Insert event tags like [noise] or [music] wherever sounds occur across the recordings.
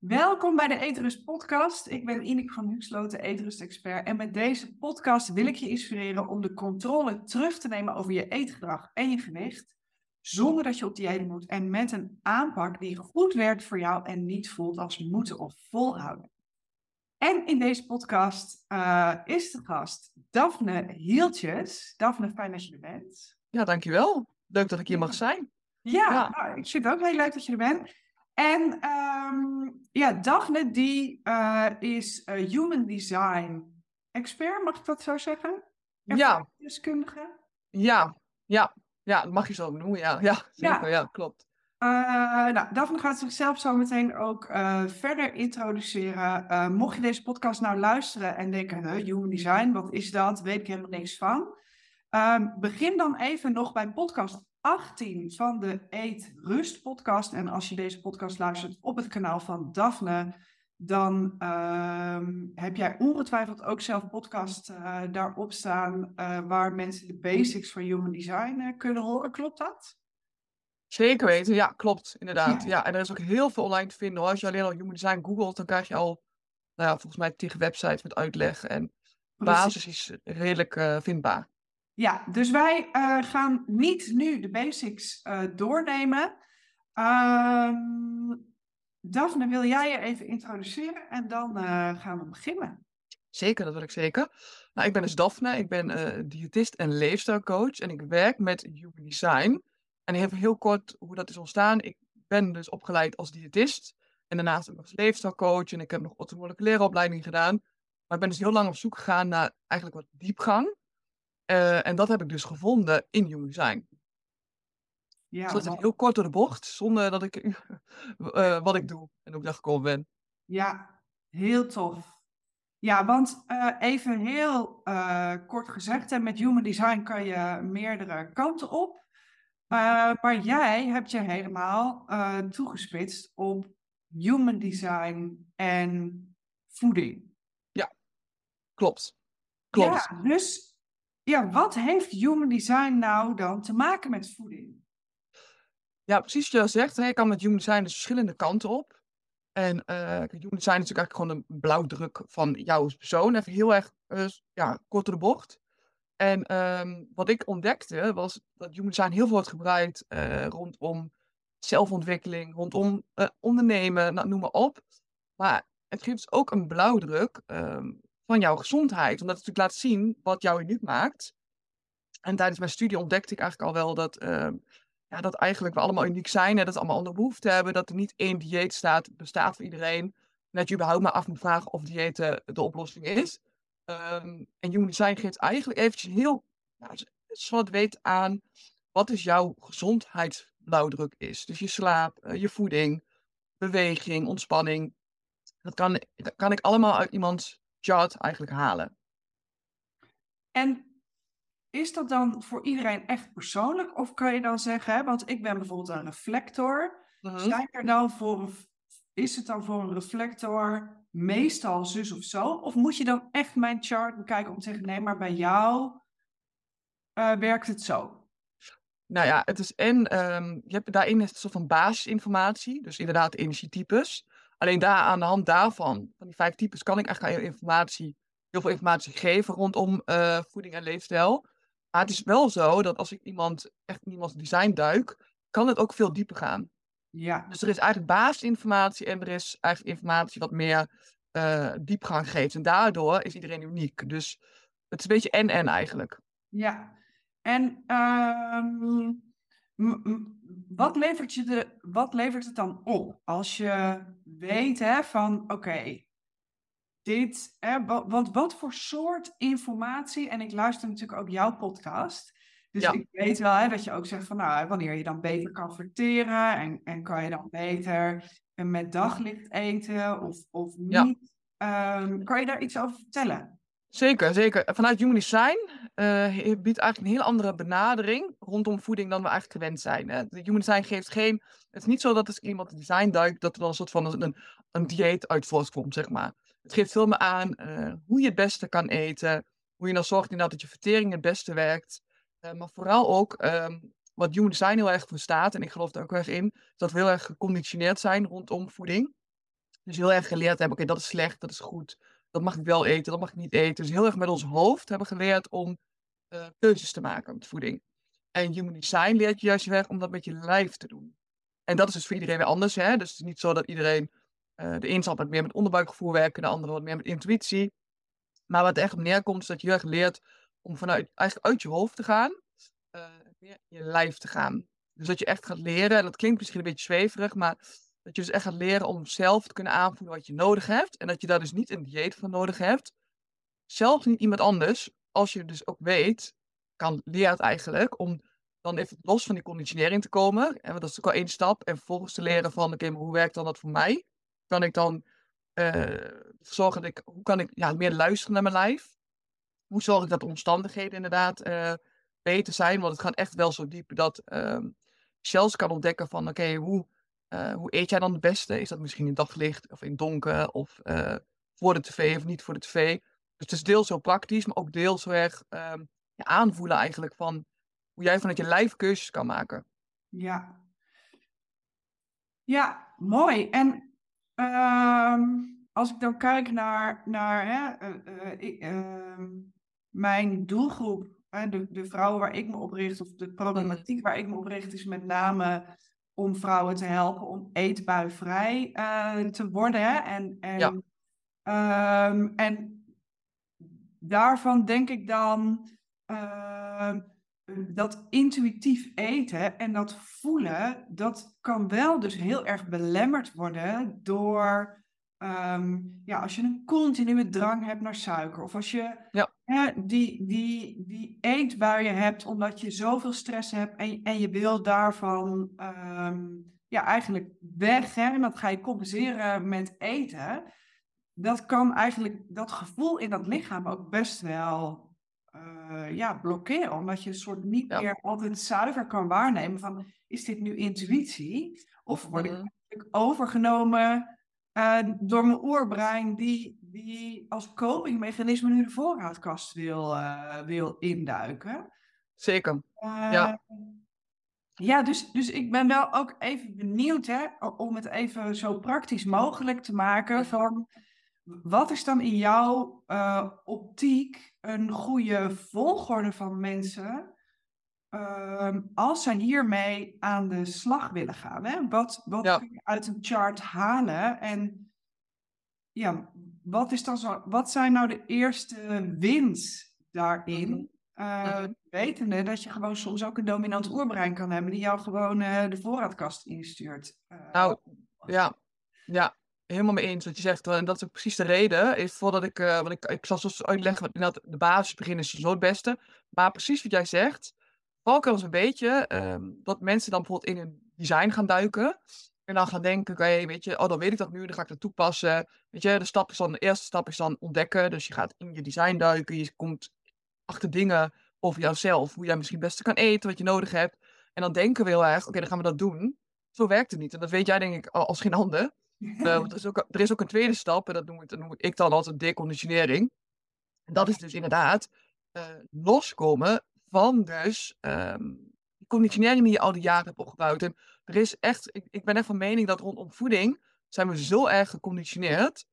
Welkom bij de Eetrust podcast. Ik ben Ineke van Huxloten, Eetrust expert. En met deze podcast wil ik je inspireren om de controle terug te nemen over je eetgedrag en je gewicht. Zonder dat je op dieet moet en met een aanpak die goed werkt voor jou en niet voelt als moeten of volhouden. En in deze podcast uh, is de gast Daphne Hieltjes. Daphne, fijn dat je er bent. Ja, dankjewel. Leuk dat ik hier mag zijn. Ja, ja. Nou, ik vind het ook heel leuk dat je er bent. En um, ja, Daphne die uh, is uh, human design expert, mag ik dat zo zeggen? Ja. Deskundige? Ja, ja, ja, dat mag je zo noemen. Ja, ja, zeker, ja. ja klopt. Uh, nou, Daphne gaat zichzelf zo meteen ook verder introduceren. mocht je deze podcast nou luisteren en denken, human design, wat is dat? Weet ik helemaal niks van. Ehm, begin dan even nog bij podcast 18 van de Eet Rust podcast. En als je deze podcast luistert op het kanaal van Daphne, dan uh, heb jij ongetwijfeld ook zelf een podcast uh, daarop staan uh, waar mensen de basics van human design uh, kunnen horen. Klopt dat? Zeker weten, ja, klopt, inderdaad. Ja. ja. en er is ook heel veel online te vinden. Hoor. Als je alleen al human design googelt, dan krijg je al, nou ja, volgens mij tegen websites met uitleg. En basis is redelijk vindbaar. Ja, dus wij uh, gaan niet nu de basics uh, doornemen. Uh, Daphne, wil jij je even introduceren en dan uh, gaan we beginnen. Zeker, dat wil ik zeker. Nou, ik ben dus Daphne, ik ben diëtist en leefstijlcoach en ik werk met Human Design. En even heel kort hoe dat is ontstaan. Ik ben dus opgeleid als diëtist en daarnaast ook als leefstijlcoach en ik heb nog orthomoleculaire opleiding gedaan. Maar ik ben dus heel lang op zoek gegaan naar eigenlijk wat diepgang. Uh, en dat heb ik dus gevonden in Human Design. Ja, dus dat is heel kort door de bocht, zonder dat ik [laughs] uh, wat ik doe en hoe ik daar gekomen ben. Ja, heel tof. Ja, want uh, even heel kort gezegd, met Human Design kan je meerdere kanten op. maar jij hebt je helemaal toegespitst op Human Design en voeding. Ja, klopt. Klopt. Ja, dus ja, wat heeft human design nou dan te maken met voeding? Ja, precies wat je zegt. Je kan met human design dus verschillende kanten op. En uh, human design is natuurlijk eigenlijk gewoon een blauwdruk van jou persoon. Even heel erg uh, ja, kort door de bocht. En um, wat ik ontdekte was dat human design heel veel wordt gebruikt uh, rondom zelfontwikkeling, rondom ondernemen, nou, noem maar op. Maar het geeft dus ook een blauwdruk um, van jouw gezondheid. Omdat het natuurlijk laat zien wat jou uniek maakt. En tijdens mijn studie ontdekte ik eigenlijk al wel dat, uh, ja, dat eigenlijk we allemaal uniek zijn. En dat we allemaal andere behoeften hebben. Dat er niet één dieet staat, bestaat voor iedereen. En dat je überhaupt maar af moet vragen of dieet de oplossing is. Um, en Human Design geeft eigenlijk eventjes heel nou, zwart weet aan wat is jouw gezondheidsblauwdruk is. Dus je slaap, uh, je voeding, beweging, ontspanning. Dat kan, dat kan ik allemaal uit iemands chart eigenlijk halen. En is dat dan voor iedereen echt persoonlijk? Of kan je dan zeggen, hè, want ik ben bijvoorbeeld een reflector. -huh. er dan voor, is het dan voor een reflector meestal zus of zo? Of moet je dan echt mijn chart bekijken om te zeggen, nee, maar bij jou uh, werkt het zo? Nou ja, het is en um, je hebt daarin een soort van basisinformatie, dus inderdaad energietypes. Alleen daar, aan de hand daarvan, van die vijf types, kan ik eigenlijk heel, informatie, heel veel informatie geven rondom uh, voeding en leefstijl. Maar het is wel zo dat als ik iemand, echt in iemands design duik, kan het ook veel dieper gaan. Ja. Dus er is eigenlijk basisinformatie en er is eigenlijk informatie wat meer uh, diepgang geeft. En daardoor is iedereen uniek. Dus het is een beetje en-en eigenlijk. Ja. En um, wat levert, je de, wat levert het dan op als je weet hè, van oké, okay, dit, hè, wat, wat voor soort informatie, en ik luister natuurlijk ook jouw podcast, dus ik weet wel hè, dat je ook zegt van nou, wanneer je dan beter kan verteren en, en kan je dan beter met daglicht eten of, of niet. Ja. Um, kan je daar iets over vertellen? Zeker, zeker. Vanuit Human Design uh, biedt eigenlijk een heel andere benadering rondom voeding dan we eigenlijk gewend zijn. Hè. De Human Design geeft geen... Het is niet zo dat als iemand design duikt, dat er dan een soort van een, een dieet uit voortkomt, zeg maar. Het geeft veel meer aan uh, hoe je het beste kan eten, hoe je dan zorgt inderdaad dat je vertering het beste werkt. Uh, maar vooral ook um, wat Human Design heel erg voor staat, en ik geloof daar ook erg in, dat we heel erg geconditioneerd zijn rondom voeding. Dus heel erg geleerd hebben, oké, dat is slecht, dat is goed. Dat mag ik wel eten, dat mag ik niet eten. Dus heel erg met ons hoofd hebben geleerd om uh, keuzes te maken met voeding. En human design leert je juist weg om dat met je lijf te doen. En dat is dus voor iedereen weer anders. Hè? Dus het is niet zo dat iedereen, uh, de een zal wat meer met onderbuikgevoel werken, de andere wat meer met intuïtie. Maar wat er echt op neerkomt, is dat je heel erg leert om vanuit, eigenlijk uit je hoofd te gaan, uh, in je lijf te gaan. Dus dat je echt gaat leren, en dat klinkt misschien een beetje zweverig, maar dat je dus echt gaat leren om zelf te kunnen aanvoelen wat je nodig hebt. En dat je daar dus niet een dieet van nodig hebt. Zelfs niet iemand anders, als je dus ook weet, kan leert eigenlijk om dan even los van die conditionering te komen. En dat is ook al één stap. En vervolgens te leren van, oké, hoe werkt dan dat voor mij? Kan ik dan uh, zorgen dat ik, hoe kan ik ja, meer luisteren naar mijn lijf? Hoe zorg ik dat de omstandigheden inderdaad uh, beter zijn? Want het gaat echt wel zo diep dat uh, zelfs kan ontdekken van, oké, hoe, uh, hoe eet jij dan het beste? Is dat misschien in daglicht of in donker of voor de tv of niet voor de tv? Dus het is deels zo praktisch, maar ook deels zo erg um, ja, aanvoelen eigenlijk van hoe jij vanuit je lijf keuzes kan maken. Ja. Ja, mooi. En uh, als ik dan kijk naar, naar hè, uh, ik, ehm, mijn doelgroep, de, de vrouwen waar ik me op richt, of de problematiek waar ik me op richt, is met name om vrouwen te helpen om eetbuivrij te worden. Hè? En, en, ja. um, en daarvan denk ik dan uh, dat intuïtief eten en dat voelen, dat kan wel dus heel erg belemmerd worden door, um, ja, als je een continue drang hebt naar suiker. Of als je ja. Hè, die, die, die eetbuien hebt omdat je zoveel stress hebt en, en je wil daarvan um, ja, eigenlijk weg. Hè, en dat ga je compenseren met eten. Dat kan eigenlijk dat gevoel in dat lichaam ook best wel uh, ja, blokkeren. Omdat je een soort niet meer altijd zuiver kan waarnemen van is dit nu intuïtie? Of word ik mm-hmm. overgenomen uh, door mijn oerbrein die, die als copingmechanisme nu de voorraadkast wil, uh, wil induiken? Zeker. ja. Ja, dus, dus ik ben wel ook even benieuwd hè, om het even zo praktisch mogelijk te maken van wat is dan in jouw uh, optiek een goede volgorde van mensen uh, als zij hiermee aan de slag willen gaan? Hè? Wat, wat kun je uit een chart halen? En ja, wat, is dan zo, wat zijn nou de eerste wins daarin? Uh, Wetende dat je gewoon soms ook een dominant oerbrein kan hebben die jou gewoon uh, de voorraadkast instuurt. nou, ja, ja, helemaal mee eens wat je zegt. En dat is ook precies de reden. Is voordat ik, want ik, ik zal zo uitleggen, dat de basis beginnen is zo het beste. Maar precies wat jij zegt, valkuil een beetje um, dat mensen dan bijvoorbeeld in een design gaan duiken. En dan gaan denken, oké, weet je, oh, dan weet ik dat nu, dan ga ik dat toepassen. Weet je, de, stap is dan, de eerste stap is dan ontdekken. Dus je gaat in je design duiken, je komt achter dingen over jouzelf. Hoe jij misschien het beste kan eten, wat je nodig hebt. En dan denken we heel erg, oké, dan gaan we dat doen. Zo werkt het niet. En dat weet jij denk ik als geen ander. [laughs] Uh, er, is ook, er is ook een tweede stap, en dat noem ik, dat noem ik dan altijd deconditionering. En dat is dus inderdaad uh, loskomen van dus um, conditionering die je al die jaren hebt opgebouwd. En er is echt, ik, ik ben echt van mening dat rondom voeding zijn we zo erg geconditioneerd.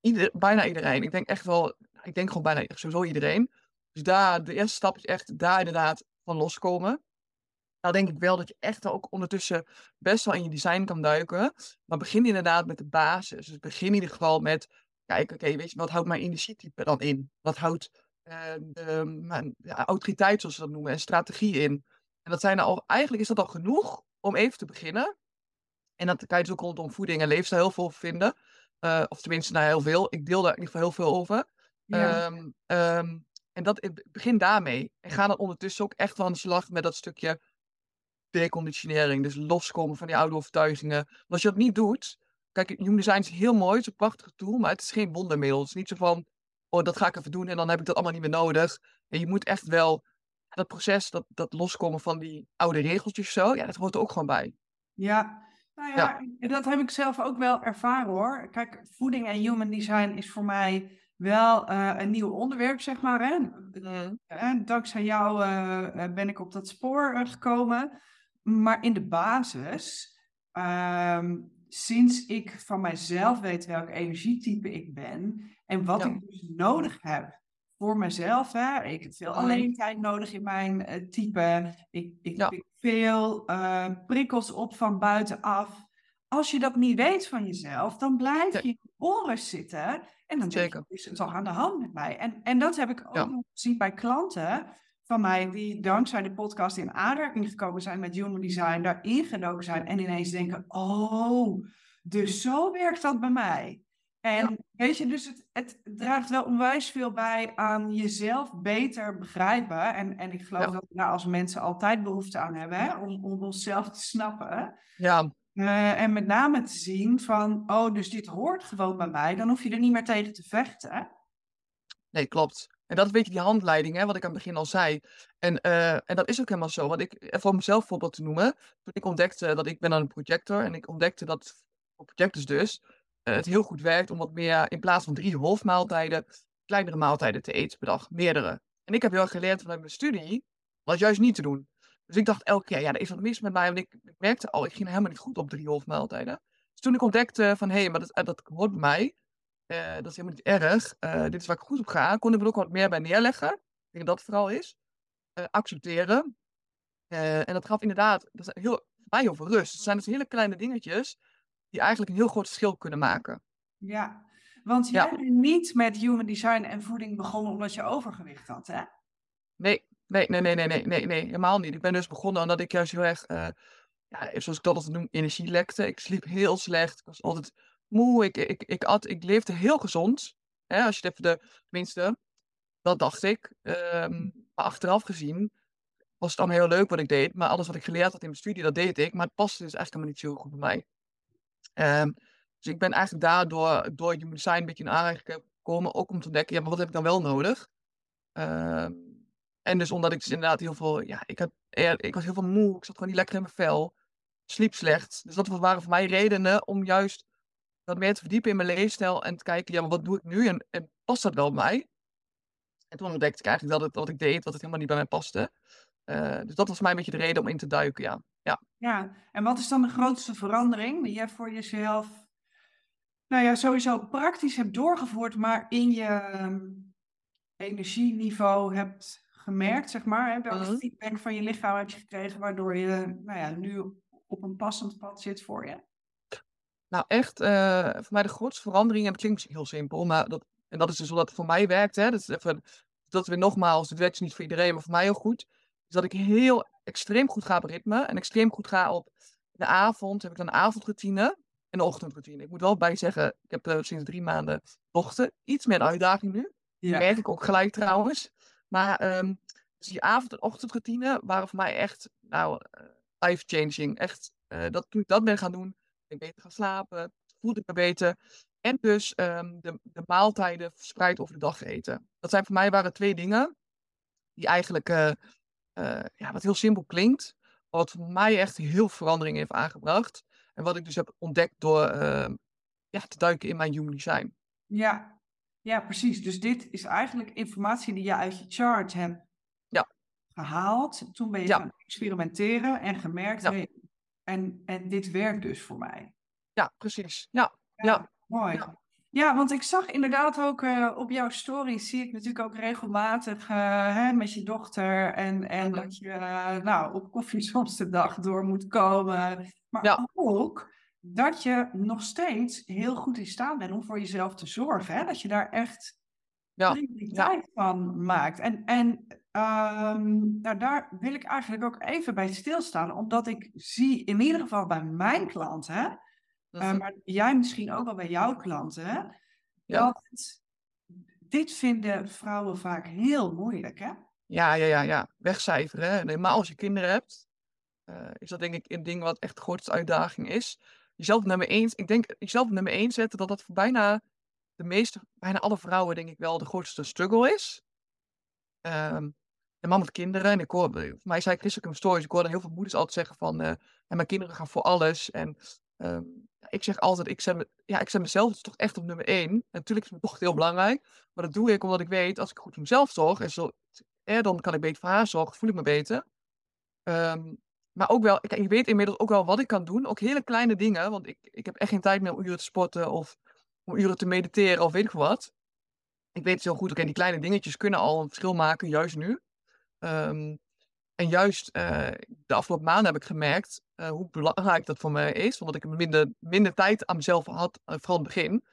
Ieder, bijna iedereen. Ik denk echt wel, ik denk gewoon bijna sowieso iedereen. Dus daar, de eerste stap is echt daar inderdaad van loskomen. Nou denk ik wel dat je echt ook ondertussen best wel in je design kan duiken. Maar begin inderdaad met de basis. Dus begin in ieder geval met, kijk, oké, weet je, wat houdt mijn energietype dan in? Wat houdt uh, de, mijn ja, autoriteit, zoals ze dat noemen, en strategie in? En dat zijn al, eigenlijk is dat al genoeg om even te beginnen. En dan kan je dus ook rondom voeding en leefstijl heel veel vinden. Uh, of tenminste, nou heel veel. Ik deel daar in ieder geval heel veel over. Ja. Um, um, en dat, begin daarmee. En ga dan ondertussen ook echt aan de slag met dat stukje deconditionering. Dus loskomen van die oude overtuigingen. Want als je dat niet doet. Kijk, Human Design is heel mooi. Het is een prachtig tool. Maar het is geen wondermiddel. Het is niet zo van. Oh, dat ga ik even doen. En dan heb ik dat allemaal niet meer nodig. En je moet echt wel. Dat proces, dat, dat loskomen van die oude regeltjes zo. Ja, dat hoort er ook gewoon bij. Ja, nou ja, ja. dat heb ik zelf ook wel ervaren hoor. Kijk, voeding en human design is voor mij wel uh, een nieuw onderwerp, zeg maar. Hè? Mm. dankzij jou uh, ben ik op dat spoor gekomen. Maar in de basis um, sinds ik van mijzelf weet welk energietype ik ben en wat Ja. ik dus nodig heb voor mezelf. Hè. Ik heb veel alleen tijd nodig in mijn eh, type. Ik, ik Ja. pik veel eh, prikkels op van buitenaf. Als je dat niet weet van jezelf, dan blijf je in onrust zitten. En dan denk je, is het toch aan de hand met mij? En, en dat heb ik ook Ja. nog gezien bij klanten van mij die dankzij de podcast in aanraking gekomen zijn met human design, daar ingedoken zijn en ineens denken, oh, dus zo werkt dat bij mij. En weet je, dus het, het draagt wel onwijs veel bij aan jezelf beter begrijpen. En, en ik geloof Ja. dat we daar als mensen altijd behoefte aan hebben, hè? Om, om onszelf te snappen. Ja, Eh, en met name te zien van, oh, dus dit hoort gewoon bij mij. Dan hoef je er niet meer tegen te vechten. nee, klopt. En dat is een beetje die handleiding, hè, wat ik aan het begin al zei. En, eh, en dat is ook helemaal zo. Want ik, even om mezelf voorbeeld te noemen. Toen ik ontdekte dat ik ben dan een projector. En ik ontdekte dat voor projectors dus eh, het heel goed werkt om wat meer in plaats van drie hoofdmaaltijden, kleinere maaltijden te eten per dag. Meerdere. En ik heb heel erg geleerd vanuit mijn studie dat juist niet te doen. Dus ik dacht elke keer, ja, er is wat mis met mij. Want ik, merkte al, ik ging helemaal niet goed op drie hoofdmaaltijden. Dus toen ik ontdekte van, hé, hey, maar dat, eh, dat hoort bij mij. eh, dat is helemaal niet erg. eh, dit is waar ik goed op ga. Kon ik er ook wat meer bij neerleggen. Ik denk dat dat vooral is. Eh, accepteren. Eh, en dat gaf inderdaad dat heel, mij heel veel rust. Het zijn dus hele kleine dingetjes die eigenlijk een heel groot verschil kunnen maken. Ja, want Ja. jij bent niet met human design en voeding begonnen omdat je overgewicht had, hè? Nee, nee, nee, nee, nee, nee, nee, nee, helemaal niet. Ik ben dus begonnen omdat ik juist heel erg, eh, ja, zoals ik dat altijd noem, energie lekte. Ik sliep heel slecht. Ik was altijd moe. Ik, ik, ik, at, ik leefde heel gezond. Hè, als je het even de, tenminste, dat dacht ik. Ehm, maar achteraf gezien was het allemaal heel leuk wat ik deed. Maar alles wat ik geleerd had in mijn studie, dat deed ik. Maar het paste dus eigenlijk helemaal niet zo goed bij mij. Ehm, dus ik ben eigenlijk daardoor, door Human Design een beetje in aanraking gekomen. Ook om te ontdekken, ja, maar wat heb ik dan wel nodig? Ehm, en dus omdat ik dus inderdaad heel veel, ja, ik, had, ik was heel veel moe. Ik zat gewoon niet lekker in mijn vel. Sliep slecht. Dus dat waren voor mij redenen om juist wat meer te verdiepen in mijn leefstijl. En te kijken, ja, maar wat doe ik nu? En, past dat wel bij mij? En toen ontdekte ik eigenlijk dat wat ik deed, dat het helemaal niet bij mij paste. Eh, dus dat was mij een beetje de reden om in te duiken, ja. Ja, Ja, en wat is dan de grootste verandering die jij voor jezelf, nou ja, sowieso praktisch hebt doorgevoerd, maar in je ehm, energieniveau hebt gemerkt, zeg maar? Hè? Welke Mhm. feedback van je lichaam heb je gekregen, waardoor je, nou ja, nu op een passend pad zit voor je? Nou, echt, eh, voor mij de grootste verandering, en dat klinkt misschien heel simpel, maar dat, en dat is dus hoe dat voor mij werkt, hè, dat is even, dat weer nogmaals, het werkt dus niet voor iedereen, maar voor mij heel goed, is dat ik heel extreem goed ga op ritme en extreem goed ga op de avond, heb ik dan een avondroutine en een ochtendroutine. Ik moet wel bij zeggen, ik heb eh, sinds drie maanden dochter, iets meer een uitdaging nu, Ja. merk ik ook gelijk trouwens, maar ehm, dus die avond- en ochtendroutine waren voor mij echt, nou, eh, life-changing, echt, eh, dat, toen ik dat ben gaan doen, ben ik beter gaan slapen, voelde ik me beter. En dus ehm, de, de maaltijden verspreid over de dag eten. Dat zijn voor mij waren twee dingen die eigenlijk, eh, ja, wat heel simpel klinkt, wat voor mij echt heel veel verandering heeft aangebracht. En wat ik dus heb ontdekt door ehm, ja, te duiken in mijn human design. Ja. ja, precies. Dus dit is eigenlijk informatie die je uit je chart hebt Ja. gehaald. Toen ben je Ja. gaan experimenteren en gemerkt, Ja. hey, en, en dit werkt dus voor mij. Ja, precies. Ja, Ja. Mooi. Ja. Want ik zag inderdaad ook eh, op jouw stories, zie ik natuurlijk ook regelmatig eh, hè, met je dochter en, en Mhm. dat je eh, nou, op koffie [laughs] soms de dag door moet komen. Maar Ja. ook dat je nog steeds heel goed in staat bent om voor jezelf te zorgen. Hè? Dat je daar echt Ja. prioriteit van maakt. En, en ehm, nou, daar wil ik eigenlijk ook even bij stilstaan, omdat ik zie in ieder geval bij mijn klanten, uh, maar jij misschien ook wel bij jouw klanten, hè? Ja. Dat dit vinden vrouwen vaak heel moeilijk, hè? Ja, ja, ja, ja. Wegcijferen. Hè. En Helemaal als je kinderen hebt, eh, is dat denk ik een ding wat echt de grootste uitdaging is. Jezelf nummer één, ik denk jezelf nummer één zetten, dat dat voor bijna de meeste, bijna alle vrouwen denk ik wel de grootste struggle is. Ehm een man met kinderen, en ik hoor, voor mij zei ook in mijn stories, ik hoorde heel veel moeders altijd zeggen van, eh, en mijn kinderen gaan voor alles. En ehm, ik zeg altijd, ik zet, ja, ik zet mezelf dus toch echt op nummer één. Natuurlijk is mijn dochter heel belangrijk, maar dat doe ik omdat ik weet, als ik goed voor mezelf zorg, en zo, eh, dan kan ik beter voor haar zorgen, voel ik me beter. Ehm, maar ook wel, ik, weet inmiddels ook wel wat ik kan doen. Ook hele kleine dingen, want ik, ik heb echt geen tijd meer om uren te sporten of om uren te mediteren of weet ik wat. Ik weet heel goed, oké, die kleine dingetjes kunnen al een verschil maken, juist nu. Ehm, en juist uh, de afgelopen maanden heb ik gemerkt uh, hoe belangrijk dat voor mij is. Omdat ik minder, minder tijd aan mezelf had, uh, vooral in het begin.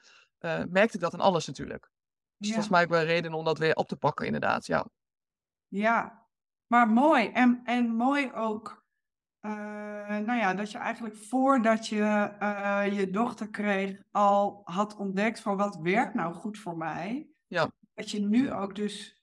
merkte ik dat in alles natuurlijk. Dus ja. dat mij ook wel een reden om dat weer op te pakken, inderdaad. Ja, ja maar mooi. En, en mooi ook, nou ja, dat je eigenlijk voordat je je dochter kreeg, al had ontdekt van wat werkt nou goed voor mij. Ja. Dat je nu ook dus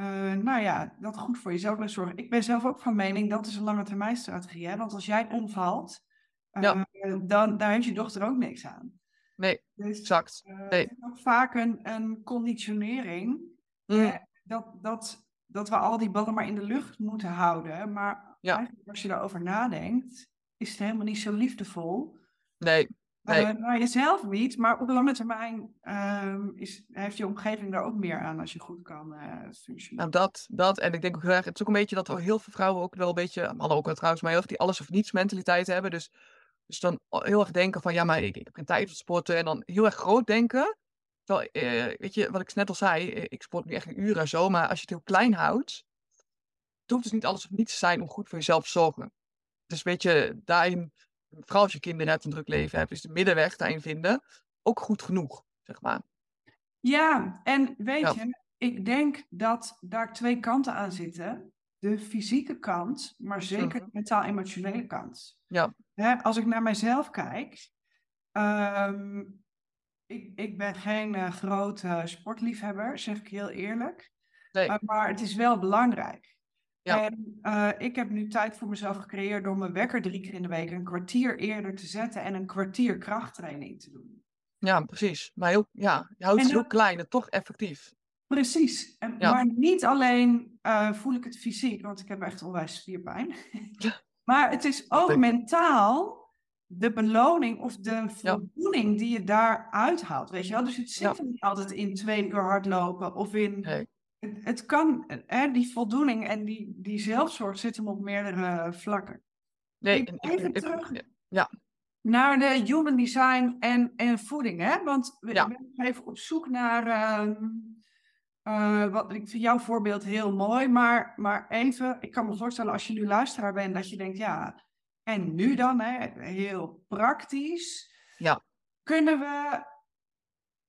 uh, nou ja, dat goed voor jezelf blijft zorgen. Ik ben zelf ook van mening, dat is een lange termijn strategie. Hè? Want als jij omvalt, uh, ja. dan daar heeft je dochter ook niks aan. Nee, dus, exact. Uh, nee. Het is ook vaak een, een conditionering. Mm. dat, dat, dat we al die ballen maar in de lucht moeten houden. Maar ja. eigenlijk als je daarover nadenkt, is het helemaal niet zo liefdevol. Nee, Nee. Uh, nou, jezelf niet, maar op lange termijn uh, is, heeft je omgeving daar ook meer aan als je goed kan uh, functioneren. Nou, dat, dat. En ik denk ook graag, het is ook een beetje dat heel veel vrouwen ook wel een beetje, mannen ook wel trouwens, maar heel veel die alles of niets mentaliteit hebben. Dus, dus dan heel erg denken van, ja, maar ik, ik heb geen tijd voor sporten. En dan heel erg groot denken. Terwijl, uh, weet je, wat ik net al zei, ik sport nu echt een uur en zo, maar als je het heel klein houdt, het hoeft dus niet alles of niets te zijn om goed voor jezelf te zorgen. Dus weet je, daarin vooral als je kinderen hebt, een druk leven hebt, is de middenweg daarin vinden ook goed genoeg, zeg maar. Ja, en weet je, ik denk dat daar twee kanten aan zitten. De fysieke kant, maar zeker de mentaal-emotionele kant. Ja. Hè, als ik naar mijzelf kijk, um, ik, ik ben geen uh, grote sportliefhebber, zeg ik heel eerlijk. Nee. Uh, maar het is wel belangrijk. Ja. En uh, ik heb nu tijd voor mezelf gecreëerd door mijn wekker drie keer in de week een kwartier eerder te zetten en een kwartier krachttraining te doen. Ja, precies. Maar heel, ja, je houdt het heel klein en toch effectief. Precies. En, ja. Maar niet alleen uh, voel ik het fysiek, want ik heb echt onwijs spierpijn. [laughs] maar het is ook mentaal de beloning of de voldoening die je daar uithaalt. Weet je wel? Dus het zit ja. niet altijd in twee uur hardlopen of in nee het kan, hè, die voldoening en die, die zelfzorg zit hem op meerdere vlakken. Nee, ik, even ik, terug ja. naar de human design en, en voeding. Hè? Want we, ja. ben even op zoek naar. Uh, uh, wat, ik vind jouw voorbeeld heel mooi, maar, maar even, ik kan me voorstellen als je nu luisteraar bent, dat je denkt, ja, en nu dan, hè, heel praktisch. Ja. Kunnen we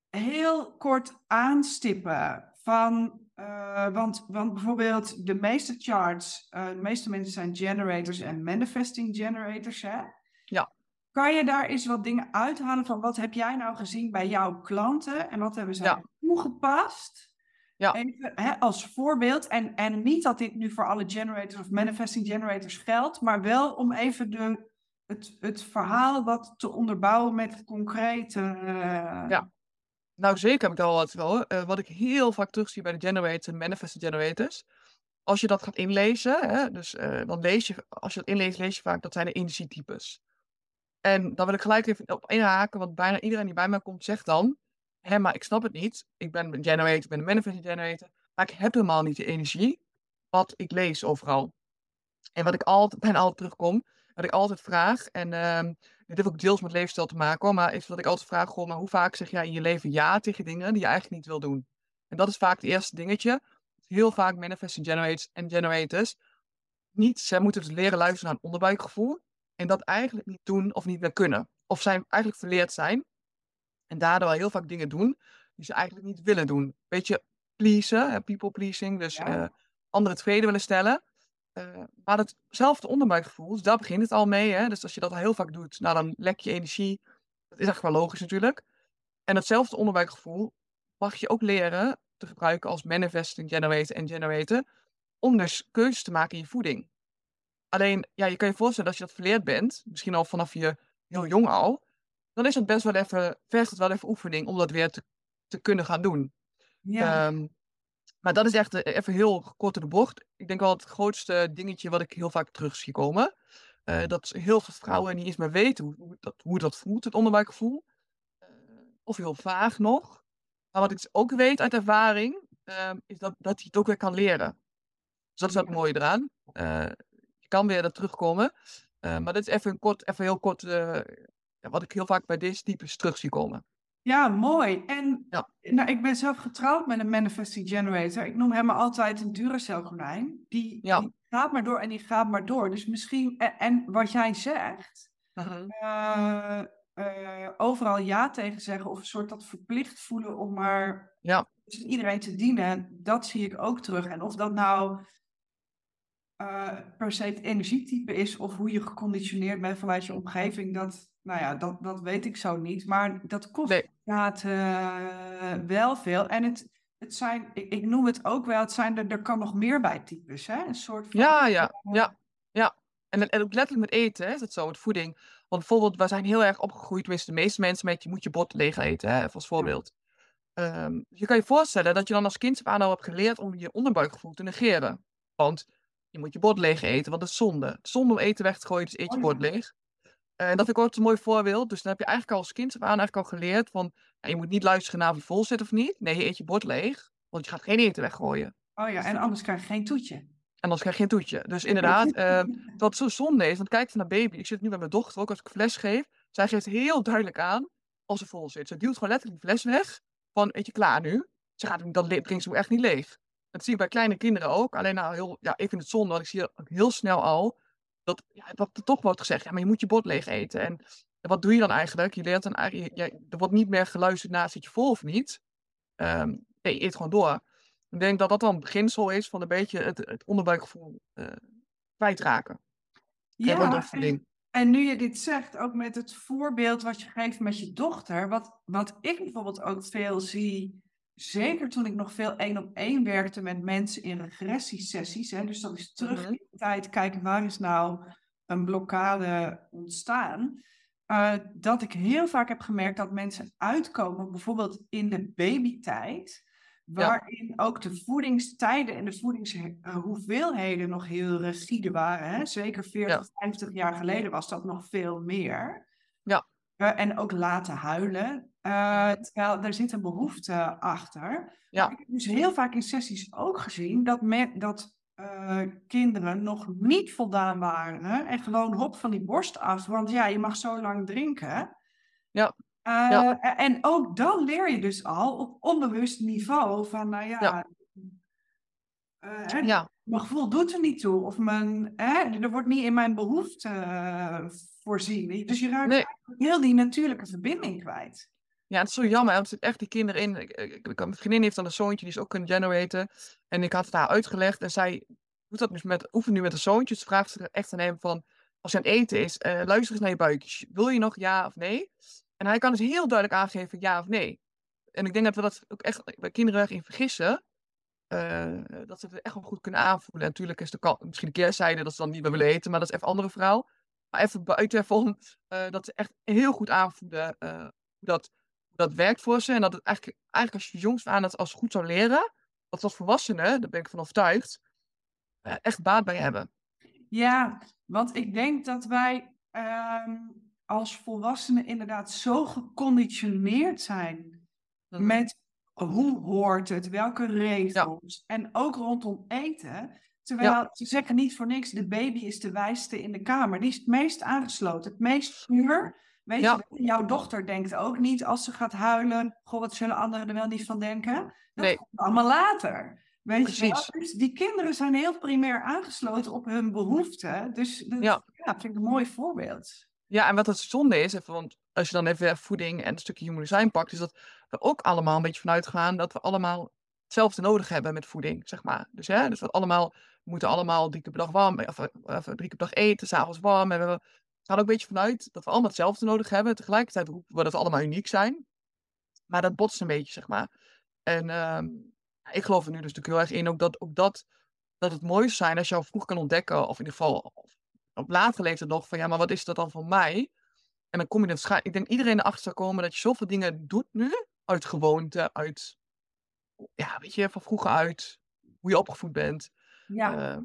heel kort aanstippen van uh, want, want bijvoorbeeld de meeste charts, uh, de meeste mensen zijn generators en manifesting generators. Hè? Ja. Kan je daar eens wat dingen uithalen van wat heb jij nou gezien bij jouw klanten en wat hebben ze ja. toegepast? Ja. Even, hè, als voorbeeld. En, en niet dat dit nu voor alle generators of manifesting generators geldt, maar wel om even de, het, het verhaal wat te onderbouwen met concrete. Uh, ja. Nou, zeker heb ik al wat wel. Uh, wat ik heel vaak terugzie bij de generators en manifesting generators. Als je dat gaat inlezen, hè, dus uh, dan lees je, als je dat inleest, lees je vaak dat zijn de energietypes. En dan wil ik gelijk even op inhaken, want bijna iedereen die bij mij komt zegt dan, hé, maar ik snap het niet. Ik ben een generator, ik ben een manifesting generator, maar ik heb helemaal niet de energie wat ik lees overal. En wat ik altijd, bijna altijd terugkom, wat ik altijd vraag, en uh, dit heeft ook deels met leefstijl te maken hoor, maar is dat ik altijd vraag, goh, maar hoe vaak zeg jij in je leven ja tegen dingen die je eigenlijk niet wil doen? En dat is vaak het eerste dingetje. Heel vaak manifesting generators en generators niet, zij moeten dus leren luisteren naar een onderbuikgevoel en dat eigenlijk niet doen of niet meer kunnen. Of zijn eigenlijk verleerd zijn en daardoor heel vaak dingen doen die ze eigenlijk niet willen doen. Beetje pleasen, people pleasing, dus ja. uh, anderen tevreden willen stellen. Uh, maar hetzelfde onderbuikgevoel, dus daar begint het al mee. Hè? Dus als je dat al heel vaak doet, nou, dan lek je energie. Dat is echt wel logisch natuurlijk. En hetzelfde onderbuikgevoel mag je ook leren te gebruiken als manifesting generator en generator. Om dus keuzes te maken in je voeding. Alleen, ja, je kan je voorstellen als je dat verleerd bent, misschien al vanaf je heel jong al, dan is het best wel even, vergt het wel even oefening om dat weer te, te kunnen gaan doen. Ja. Um, maar dat is echt eh, even heel kort in de bocht. Ik denk wel het grootste dingetje wat ik heel vaak terug zie komen. Uh, dat heel veel vrouwen niet eens meer weten hoe, hoe, dat, hoe dat voelt, het onderbuikgevoel. Uh, of heel vaag nog. Maar wat ik dus ook weet uit ervaring, uh, is dat, dat je het ook weer kan leren. Dus dat is het mooie eraan. je kan weer er terugkomen. Uh, maar dit is even, een kort, even heel kort wat ik heel vaak bij deze types terug zie komen. Ja, mooi. En ja. Nou, ik ben zelf getrouwd met een manifesting generator. Ik noem hem altijd een Duracell konijn. Die, ja. die gaat maar door en die gaat maar door. Dus misschien, en, en wat jij zegt, uh, uh, overal ja tegen zeggen of een soort dat verplicht voelen om maar ja. iedereen te dienen, dat zie ik ook terug. En of dat nou uh, per se het energietype is of hoe je geconditioneerd bent vanuit je omgeving, dat, nou ja, dat, dat weet ik zo niet. Maar dat kost nee. Inderdaad wel veel. En het, het zijn, ik, ik, noem het ook wel, het zijn er, er kan nog meer bij types. Hè? Een soort van, ja, ja, ja, ja. En, en ook letterlijk met eten hè, is het zo, met voeding. Want bijvoorbeeld, we zijn heel erg opgegroeid, tenminste de meeste mensen, met je moet je bot leeg eten, hè, als voorbeeld. Um, je kan je voorstellen dat je dan als kind aan al hebt geleerd om je onderbuikgevoel te negeren. Want je moet je bord leeg eten, want dat is zonde. Zonde om eten weg te gooien, dus eet je oh, bord leeg. En dat vind ik ook een mooi voorbeeld. Dus dan heb je eigenlijk al als kind aan eigenlijk al geleerd van... je moet niet luisteren naar of je vol zit of niet. Nee, je eet je bord leeg, want je gaat geen eten weggooien. Oh ja, en anders krijg je geen toetje. En anders krijg je geen toetje. Dus inderdaad, uh, [laughs] wat zo zonde is, want kijk naar baby. Ik zit nu bij mijn dochter ook als ik fles geef. Zij geeft heel duidelijk aan als ze vol zit. Ze duwt gewoon letterlijk de fles weg van, weet je, klaar nu. Ze gaat dan drinkt ze echt niet leeg. Dat zie ik bij kleine kinderen ook. Alleen nou, heel, ja, ik vind het zonde, want ik zie heel snel al dat, ja, dat er toch wordt gezegd, ja, maar je moet je bord leeg eten. En, wat doe je dan eigenlijk? Je leert dan eigenlijk, ja, er wordt niet meer geluisterd naar zit je vol of niet. Um, nee, je eet gewoon door. Ik denk dat dat dan een beginsel is van een beetje het, het onderbuikgevoel uh, kwijtraken. Ja, en, en, nu je dit zegt, ook met het voorbeeld wat je geeft met je dochter, wat, wat ik bijvoorbeeld ook veel zie zeker toen ik nog veel één op één werkte met mensen in regressiesessies. Hè, dus dat is terug mhm. in de tijd kijken waar is nou een blokkade ontstaan. Uh, dat ik heel vaak heb gemerkt dat mensen uitkomen, bijvoorbeeld in de babytijd, waarin ook de voedingstijden en de voedingshoeveelheden nog heel rigide waren. Hè? Zeker 40, 50 jaar geleden was dat nog veel meer. Ja. Uh, en ook laten huilen. Uh, terwijl er zit een behoefte achter. Ja. Ik heb dus heel vaak in sessies ook gezien dat, dat uh, kinderen nog niet voldaan waren. En gewoon hop van die borst af. Want ja, je mag zo lang drinken. Ja. Uh, ja. En ook dan leer je dus al op onbewust niveau van, nou ja, ja. ja. mijn gevoel doet er niet toe. Of mijn, hè, er wordt niet in mijn behoefte voorzien. Dus je raakt nee. heel die natuurlijke verbinding kwijt. Ja, het is zo jammer, want er zitten echt die kinderen in. Ik, ik, mijn vriendin heeft dan een zoontje, die is ook een generator. En ik had het haar uitgelegd en zij doet dat dus met, oefent nu met een zoontje. Ze vraagt zich echt aan hem van, als je aan het eten is, uh, luister eens naar je buikje. Wil je nog ja of nee? En hij kan dus heel duidelijk aangeven ja of nee. En ik denk dat we dat ook echt bij kinderen in vergissen. Uh, dat ze het echt wel goed kunnen aanvoelen. En natuurlijk is de misschien een keerzijde dat ze dan niet meer willen eten, maar dat is even een andere verhaal. Maar even buiten van uh, dat ze echt heel goed aanvoelen dat dat werkt voor ze. En dat het eigenlijk, eigenlijk als je jongs aan het als goed zou leren, dat als volwassenen, daar ben ik van overtuigd, uh, echt baat bij hebben. Ja, want ik denk dat wij ehm, als volwassenen inderdaad zo geconditioneerd zijn mhm. met hoe hoort het, welke regels en ook rondom eten. Terwijl ze zeggen niet voor niks, de baby is de wijste in de kamer. Die is het meest aangesloten, het meest puur. Weet je, jouw dochter denkt ook niet als ze gaat huilen, goh, wat zullen anderen er wel niet van denken? Dat nee. komt allemaal later. Weet Precies. je Dus die kinderen zijn heel primair aangesloten op hun behoeften. Dus dat ja. ja, vind ik een mooi voorbeeld. Ja, en wat het zonde is, even, want als je dan even voeding en een stukje human design pakt, is dat we ook allemaal een beetje vanuit gaan dat we allemaal hetzelfde nodig hebben met voeding, zeg maar. Dus, hè, dus we allemaal we moeten allemaal drie keer per dag warm, of, of drie keer per dag eten, s'avonds warm. En we gaat ook een beetje vanuit dat we allemaal hetzelfde nodig hebben. Tegelijkertijd roepen we dat we allemaal uniek zijn. Maar dat botst een beetje, zeg maar. En uh, ik geloof er nu dus natuurlijk heel erg in ook dat, ook dat, dat het mooi zijn als je al vroeg kan ontdekken, of in ieder geval op later leeftijd nog, van ja, maar wat is dat dan voor mij? En dan kom je er ik denk iedereen erachter zou komen dat je zoveel dingen doet nu, uit gewoonte, uit, ja, weet je, van vroeger uit, hoe je opgevoed bent. Ja. Uh,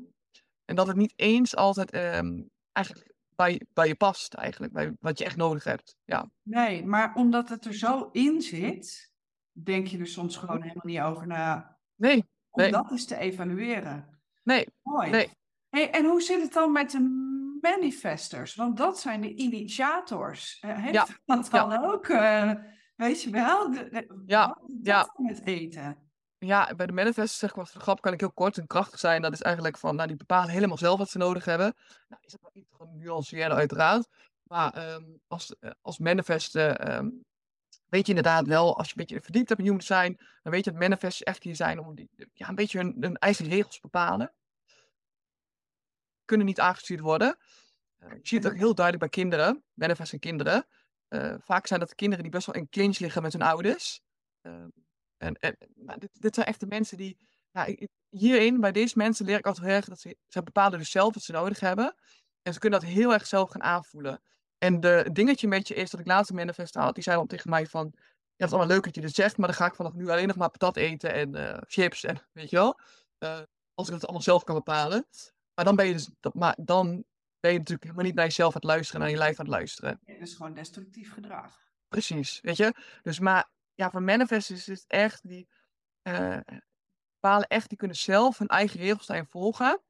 en dat het niet eens altijd um, eigenlijk bij, bij je past eigenlijk, bij wat je echt nodig hebt. Ja. Nee, maar omdat het er zo in zit, denk je er soms gewoon helemaal niet over na. Nee. Om dat eens te evalueren. Nee. Mooi. Nee. Hey, en hoe zit het dan met de manifestors? Want dat zijn de initiators. Heeft Ja, [laughs] dat ja. dan ook, eh, weet je wel, de, de- Ja, ja. met eten? Ja, bij de manifesten zeg voor de grap kan ik heel kort en krachtig zijn. Dat is eigenlijk van, nou, die bepalen helemaal zelf wat ze nodig hebben. Nou, is dat wel iets genuanceerder uiteraard. Maar ehm, als, eh, als manifesten ehm, weet je inderdaad wel, als je een beetje verdiept hebt in human design, dan weet je dat manifests echt hier zijn om die, ja, een beetje hun, hun eigen regels te bepalen. Kunnen niet aangestuurd worden. Eh, je ziet het ook heel duidelijk bij kinderen, manifests en kinderen. Eh, vaak zijn dat kinderen die best wel in clinch liggen met hun ouders. Ehm, en, en maar dit, dit zijn echt de mensen die. Ik- hierin, bij deze mensen, leer ik altijd heel erg dat ze, ze bepalen dus zelf wat ze nodig hebben. En ze kunnen dat heel erg zelf gaan aanvoelen. En de het dingetje met je is dat ik laatst een manifest had. Die zei dan tegen mij van. Ja, het is allemaal leuk dat je dit zegt, maar dan ga ik vanaf nu alleen nog maar patat eten en eh, chips en [laughs] weet je wel. Eh, als ik het allemaal zelf kan bepalen. Maar dan ben je dus, dat, maar dan ben je natuurlijk helemaal niet naar jezelf aan het luisteren, naar je lijf aan het luisteren. Ja, dat is gewoon destructief gedrag. Precies, weet je? Dus maar ja, voor manifests is het echt die eh, bepalen echt, die kunnen zelf hun eigen regels daarin volgen.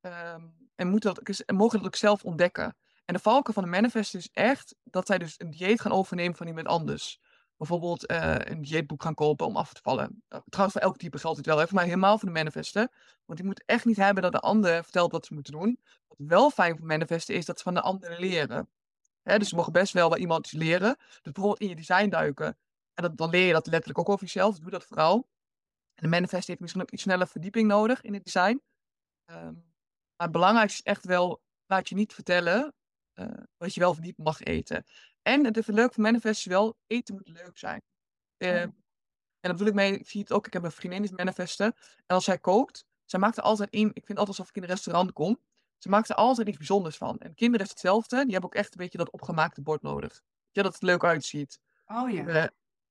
ehm, en, moeten dat, mogen dat ook zelf ontdekken. En de valken van de manifest is echt dat zij dus een dieet gaan overnemen van iemand anders. Bijvoorbeeld eh, een dieetboek gaan kopen om af te vallen. Nou, trouwens, voor elk type geldt dit wel, voor mij helemaal voor de manifesten. Want die moet echt niet hebben dat de ander vertelt wat ze moeten doen. Wat wel fijn voor manifesten is dat ze van de ander leren. Hè, dus ze mogen best wel bij iemand iets leren. Dus bijvoorbeeld in je design duiken. En dat, dan leer je dat letterlijk ook over jezelf. Doe dat vooral. En de manifest heeft misschien ook iets sneller verdieping nodig in het design. Ehm, maar het belangrijkste is echt wel, laat je niet vertellen eh, wat je wel niet mag eten. En het is leuk voor manifest is wel, eten moet leuk zijn. Eh, en dat bedoel ik mee, ik zie het ook, ik heb een vriendin die is manifesten. En als zij kookt, zij maakt er altijd in, ik vind altijd alsof ik in een restaurant kom. Ze maakt er altijd iets bijzonders van. En kinderen is hetzelfde, die hebben ook echt een beetje dat opgemaakte bord nodig. Ja, dat het er leuk uitziet. Oh ja, Eh,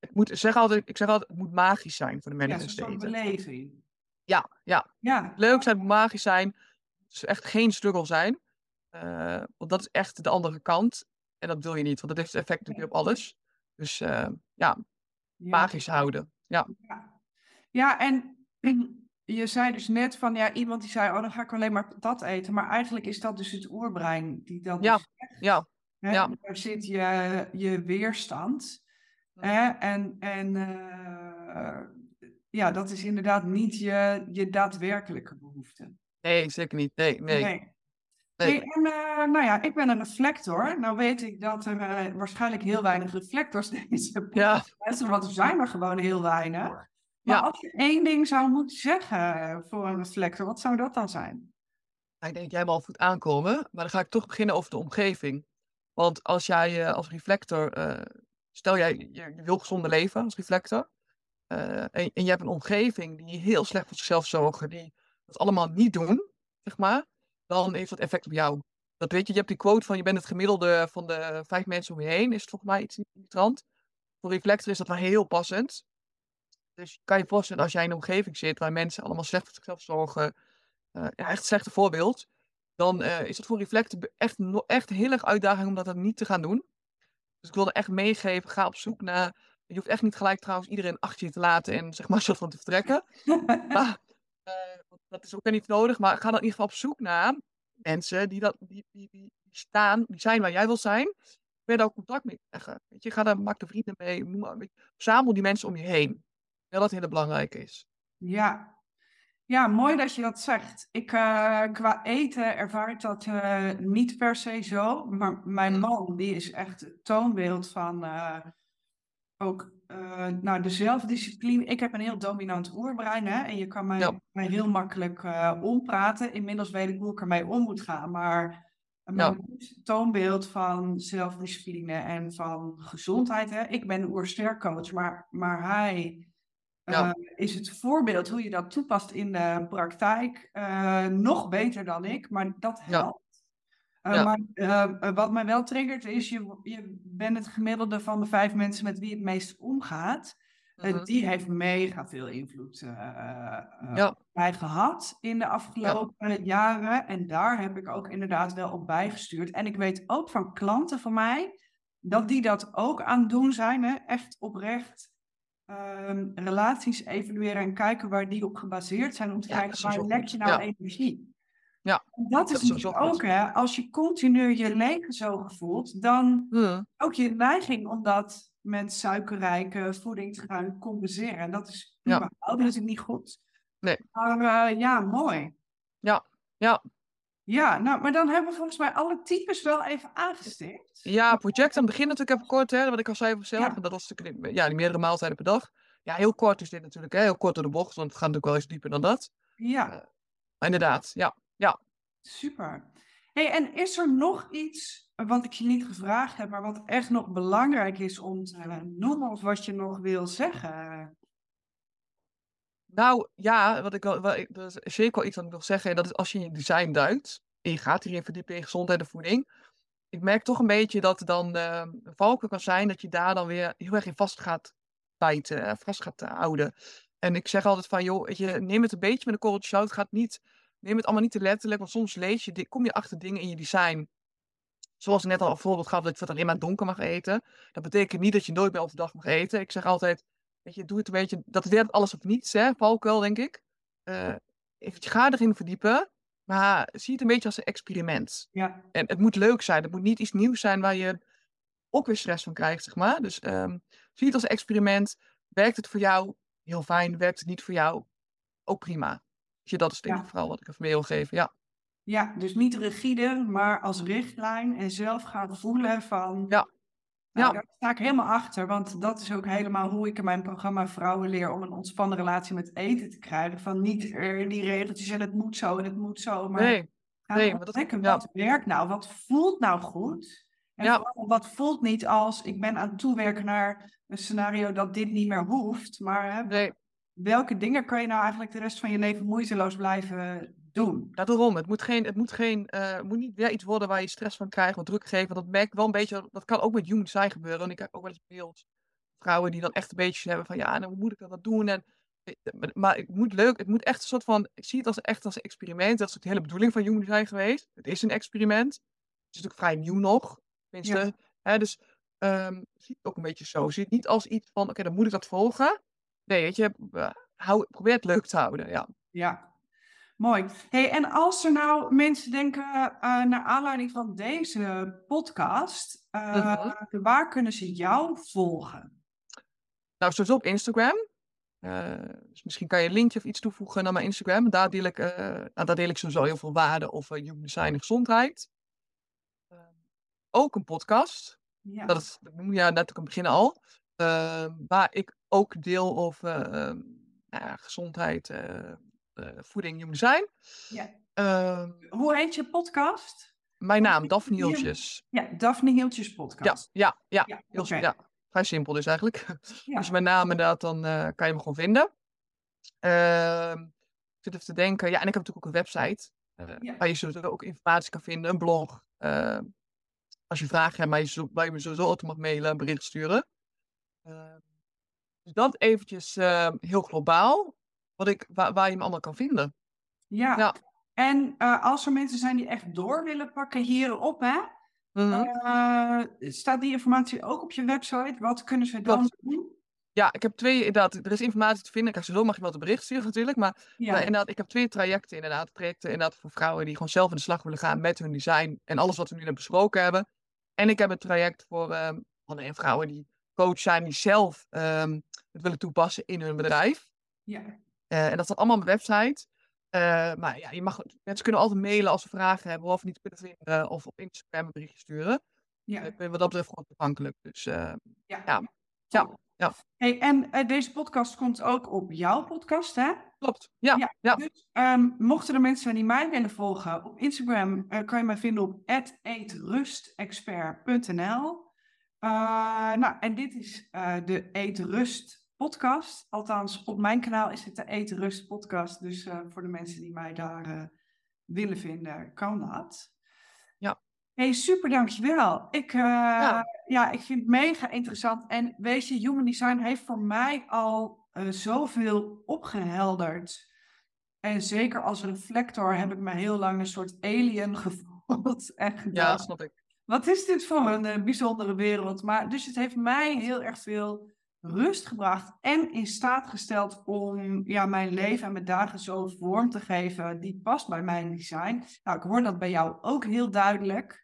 het moet, ik zeg altijd, ik zeg altijd, het moet magisch zijn voor de ja, soort eten. beleving. Ja, ja. Ja, Leuk zijn, het moet magisch zijn. Het is echt geen struggle zijn. Eh, want dat is echt de andere kant. En dat wil je niet, want dat heeft effect natuurlijk op alles. Dus eh, ja, ja. magisch houden. Ja, Ja. ja, en [clears throat] je zei dus net van ja, iemand die zei, oh dan ga ik alleen maar patat eten. Maar eigenlijk is dat dus het oerbrein die dat Ja, dus ja, Hè? ja. Daar zit je, je weerstand. Hè? En, en eh, ja, dat is inderdaad niet je, je daadwerkelijke behoefte. nee, zeker niet. Nee, nee. Nee. Nee. Hey, en eh, nou ja, ik ben een reflector. Nou weet ik dat er eh, waarschijnlijk heel weinig reflectors deze Ja. podcast want er zijn er gewoon heel weinig. Maar Ja. als je één ding zou moeten zeggen voor een reflector, wat zou dat dan zijn? Nou, ik denk dat jij al goed aankomen. Maar dan ga ik toch beginnen over de omgeving. Want als jij als reflector, stel jij je, wil gezonder leven als reflector. eh, en, je hebt een omgeving die heel slecht voor zichzelf zorgen, die dat allemaal niet doen, zeg maar. Dan heeft dat effect op jou. Dat weet je, je hebt die quote van je bent het gemiddelde van de vijf mensen om je heen, is het volgens mij iets in die trant. Voor reflector is dat wel heel passend. Dus kan je voorstellen als jij in een omgeving zit waar mensen allemaal slecht voor zichzelf zorgen, eh, ja, echt slechte voorbeeld, dan eh, is het voor reflector echt, echt heel erg uitdaging om dat niet te gaan doen. Dus ik wilde echt meegeven, ga op zoek naar, je hoeft echt niet gelijk trouwens iedereen achter je te laten en zeg maar [laughs] zo van te vertrekken. Eh, dat is ook weer niet nodig, maar ga dan in ieder geval op zoek naar mensen die, dat, die, die, staan, die zijn waar jij wil zijn. Ben je daar ook contact mee leggen. Weet je, ga daar, maak er vrienden mee, noem maar, die mensen om je heen. Ja, dat heel belangrijk is. Ja. Ja, mooi dat je dat zegt. Ik, eh, qua eten ervaar ik dat eh, niet per se zo. Maar mijn Mm. man, die is echt het toonbeeld van eh, ook nou, de zelfdiscipline. Ik heb een heel dominant oerbrein hè, en je kan mij, mij heel makkelijk ompraten. Inmiddels weet ik hoe ik ermee om moet gaan. Maar mijn man is het toonbeeld van zelfdiscipline en van gezondheid. Hè. Ik ben een oerstercoach, maar, maar hij Ja. eh, is het voorbeeld hoe je dat toepast in de praktijk eh, nog beter dan ik, maar dat Ja. helpt. Eh, Ja. Maar eh, wat mij wel triggert is, je, je bent het gemiddelde van de vijf mensen met wie het meest omgaat. Mhm. die heeft mega veel invloed op mij gehad in de afgelopen jaren. En daar heb ik ook inderdaad wel op bijgestuurd. En ik weet ook van klanten van mij dat die dat ook aan het doen zijn. Hè? Echt oprecht ehm, relaties evalueren en kijken waar die op gebaseerd zijn. Om te Ja, kijken waar lek je nou Ja. energie. Ja, Dat is is natuurlijk ook, hè, als je continu je leeggezogen voelt, dan Mm, ook je neiging om dat met suikerrijke voeding te gaan compenseren. En dat is Ja. überhaupt natuurlijk niet goed. Nee. Maar eh, ja, mooi. Ja, ja. Ja, nou, maar dan hebben we volgens mij alle types wel even aangestipt. Ja, project aan het begin natuurlijk even kort, hè, wat ik al zei voor mezelf. Ja. Dat was natuurlijk ja, die meerdere maaltijden per dag. Ja, heel kort is dit natuurlijk, hè, heel kort door de bocht, want het gaat natuurlijk wel eens dieper dan dat. Ja, Maar inderdaad, ja. super. Hey, en is er nog iets wat ik je niet gevraagd heb, maar wat echt nog belangrijk is om te noemen of wat je nog wil zeggen? Nou ja, wat ik wel, wat ik, is zeker wel iets wat ik wil zeggen. En dat is als je in je design duikt en je gaat hierin verdiepen in gezondheid en voeding. Ik merk toch een beetje dat dan eh, een valkuil kan zijn dat je daar dan weer heel erg in vast gaat bijten, eh, vast gaat eh, houden. En ik zeg altijd van, joh, je, neem het een beetje met een korreltje zout. Gaat niet, neem het allemaal niet te letterlijk, want soms lees je, kom je achter dingen in je design. Zoals ik net al een voorbeeld gaf, dat je het alleen maar donker mag eten. Dat betekent niet dat je nooit meer overdag mag eten. Ik zeg altijd, weet je, doe het een beetje, dat werkt alles of niets, hè, valkuil, denk ik. Eh, ik ga erin verdiepen, maar zie het een beetje als een experiment. Ja, En het moet leuk zijn. Het moet niet iets nieuws zijn waar je ook weer stress van krijgt, zeg maar. Dus ehm, zie het als een experiment. Werkt het voor jou? Heel fijn. Werkt het niet voor jou? Ook prima. Dus je, dat is denk ik Ja. vooral wat ik even mee wil geven. Ja, ja, dus niet rigide, maar als richtlijn en zelf gaan voelen van... Ja. Nou, Ja. daar sta ik helemaal achter, want dat is ook helemaal hoe ik in mijn programma Vrouwen leer om een ontspannen relatie met eten te krijgen. Van niet er die regeltjes en het moet zo en het moet zo, maar nee, gaan nee, maar dat- ja. wat werkt nou, wat voelt nou goed. En Ja. wat voelt niet als ik ben aan het toewerken naar een scenario dat dit niet meer hoeft, maar hè, nee. welke dingen kan je nou eigenlijk de rest van je leven moeiteloos blijven doen? Daarom. Het moet, geen, het moet, geen, eh, het moet niet weer iets worden waar je stress van krijgt, wat druk geeft. Want dat merk ik wel een beetje, dat kan ook met human design gebeuren. En ik heb ook wel eens beeld vrouwen die dan echt een beetje hebben van, ja, nou, hoe moet ik dat doen? En, eh, maar- het moet leuk, het moet echt een soort van, ik zie het als echt als een experiment. Dat is ook de hele bedoeling van human design geweest. Het is een experiment. Het is natuurlijk vrij nieuw nog, tenminste. Hè, dus ehm, zie het ook een beetje zo. Zie het niet als iets van, oké, dan moet ik dat volgen. Nee, weet je, eh, hou, probeer het leuk te houden, ja. Ja, mooi. Hey, en als er nou mensen denken, eh, naar aanleiding van deze podcast, eh, waar kunnen ze jou volgen? Nou, sowieso op Instagram. Eh, dus misschien kan je een linkje of iets toevoegen naar mijn Instagram. Daar deel ik, nou, daar deel ik sowieso heel veel waarde over human design en gezondheid. Ook een podcast. Ja, Dat, is, dat noemde je net ook aan het begin al. waar ik ook deel over nou ja, gezondheid, voeding, human design. ja. Ehm, Hoe heet je podcast? mijn naam, Daphne Hieltjes. Ja, Daphne Hieltjes Ja, podcast. ja, ja. Ja, Heel, oké. ja. Vrij simpel dus eigenlijk. Ja. Als je mijn naam inderdaad, dan eh, kan je me gewoon vinden. Ehm, ik zit even te denken. Ja, en ik heb natuurlijk ook een website. eh, Ja. Waar je sowieso ook informatie kan vinden. Een blog. eh, als je vragen hebt, maar je, zo- waar je me sowieso altijd mag mailen, een bericht sturen. Ehm, dus dat eventjes eh, heel globaal. Wat ik, waar, waar je me allemaal kan vinden. Ja. Ja. En eh, als er mensen zijn die echt door willen pakken hierop, hè? Mhm. eh, staat die informatie ook op je website? Wat kunnen ze dan Klopt. doen? Ja, ik heb twee, inderdaad, er is informatie te vinden. Kijk, sowieso mag je wel een bericht sturen natuurlijk, maar Ja, Maar inderdaad, ik heb twee trajecten inderdaad. Trajecten inderdaad voor vrouwen die gewoon zelf aan de slag willen gaan met hun design en alles wat we nu net besproken hebben. En ik heb een traject voor ehm, mannen en vrouwen die coach zijn, die zelf ehm, het willen toepassen in hun bedrijf. ja. Eh, en dat staat allemaal op mijn website. Eh, maar ja, je mag, mensen kunnen altijd mailen als ze vragen hebben of niet kunnen vinden of op Instagram een berichtje sturen. ja. Ik ben wat dat betreft gewoon toegankelijk. Dus eh, Ja. Ja. Ja. Ja. Hey, en eh, deze podcast komt ook op jouw podcast, hè? klopt. Ja, Ja. ja. Dus ehm, mochten er mensen zijn die mij willen volgen op Instagram, eh, kan je mij vinden op eetrustexpert.nl. Eh, nou, en dit is eh, de Eetrust podcast. Althans, op mijn kanaal is het de Eetrust podcast. Dus eh, voor de mensen die mij daar eh, willen vinden, kan dat. Ja. Hey, super, dankjewel. Ik, eh, ja. ik vind het mega interessant. En weet je, Human Design heeft voor mij al zoveel opgehelderd. En zeker als reflector heb ik me heel lang een soort alien [laughs] gevoeld. En ja, snap ik. wat is dit voor een bijzondere wereld? Maar, dus het heeft mij heel erg veel rust gebracht en in staat gesteld om ja, mijn leven en mijn dagen zo vorm te geven die past bij mijn design. Nou, ik hoor dat bij jou ook heel duidelijk.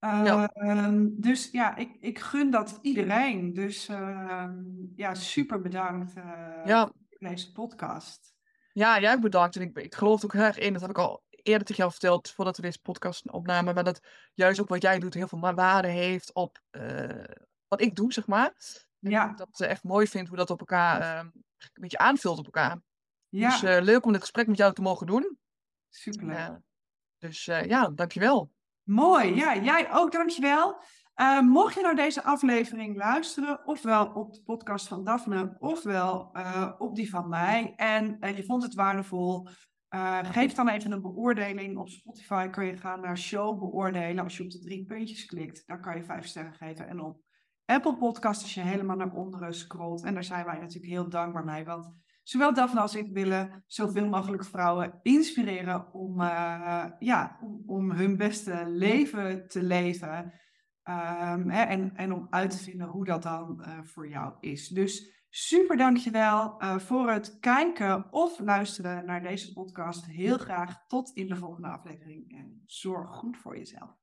Ja. Ehm, dus ja, ik, ik gun dat iedereen. Dus ehm, ja, super bedankt eh, Ja. voor deze podcast. Ja, jij bedankt. En ik, ik geloof ook heel erg in. Dat heb ik al eerder tegen jou verteld, voordat we deze podcast opnamen. Maar dat juist ook wat jij doet heel veel waarde heeft op eh, wat ik doe, zeg maar. En Ja. ik dat eh, echt mooi vind hoe dat op elkaar ehm, een beetje aanvult op elkaar. Ja, Dus leuk om dit gesprek met jou te mogen doen. superleuk. Eh, dus ja, dankjewel. Mooi, ja, jij ook, dankjewel. Eh mocht je nou deze aflevering luisteren, ofwel op de podcast van Daphne, ofwel op die van mij, en eh, je vond het waardevol, geef dan even een beoordeling. Op Spotify kun je gaan naar show beoordelen. Als je op de drie puntjes klikt, dan kan je vijf sterren geven. En op Apple Podcast, als je helemaal naar onderen scrolt, en daar zijn wij natuurlijk heel dankbaar mee, want zowel Daphne als ik willen zoveel mogelijk vrouwen inspireren om, eh, ja, om, om hun beste leven te leven. Ehm, hè, en, en om uit te vinden hoe dat dan eh, voor jou is. Dus super dankjewel uh, voor het kijken of luisteren naar deze podcast. Heel graag tot in de volgende aflevering. En zorg goed voor jezelf.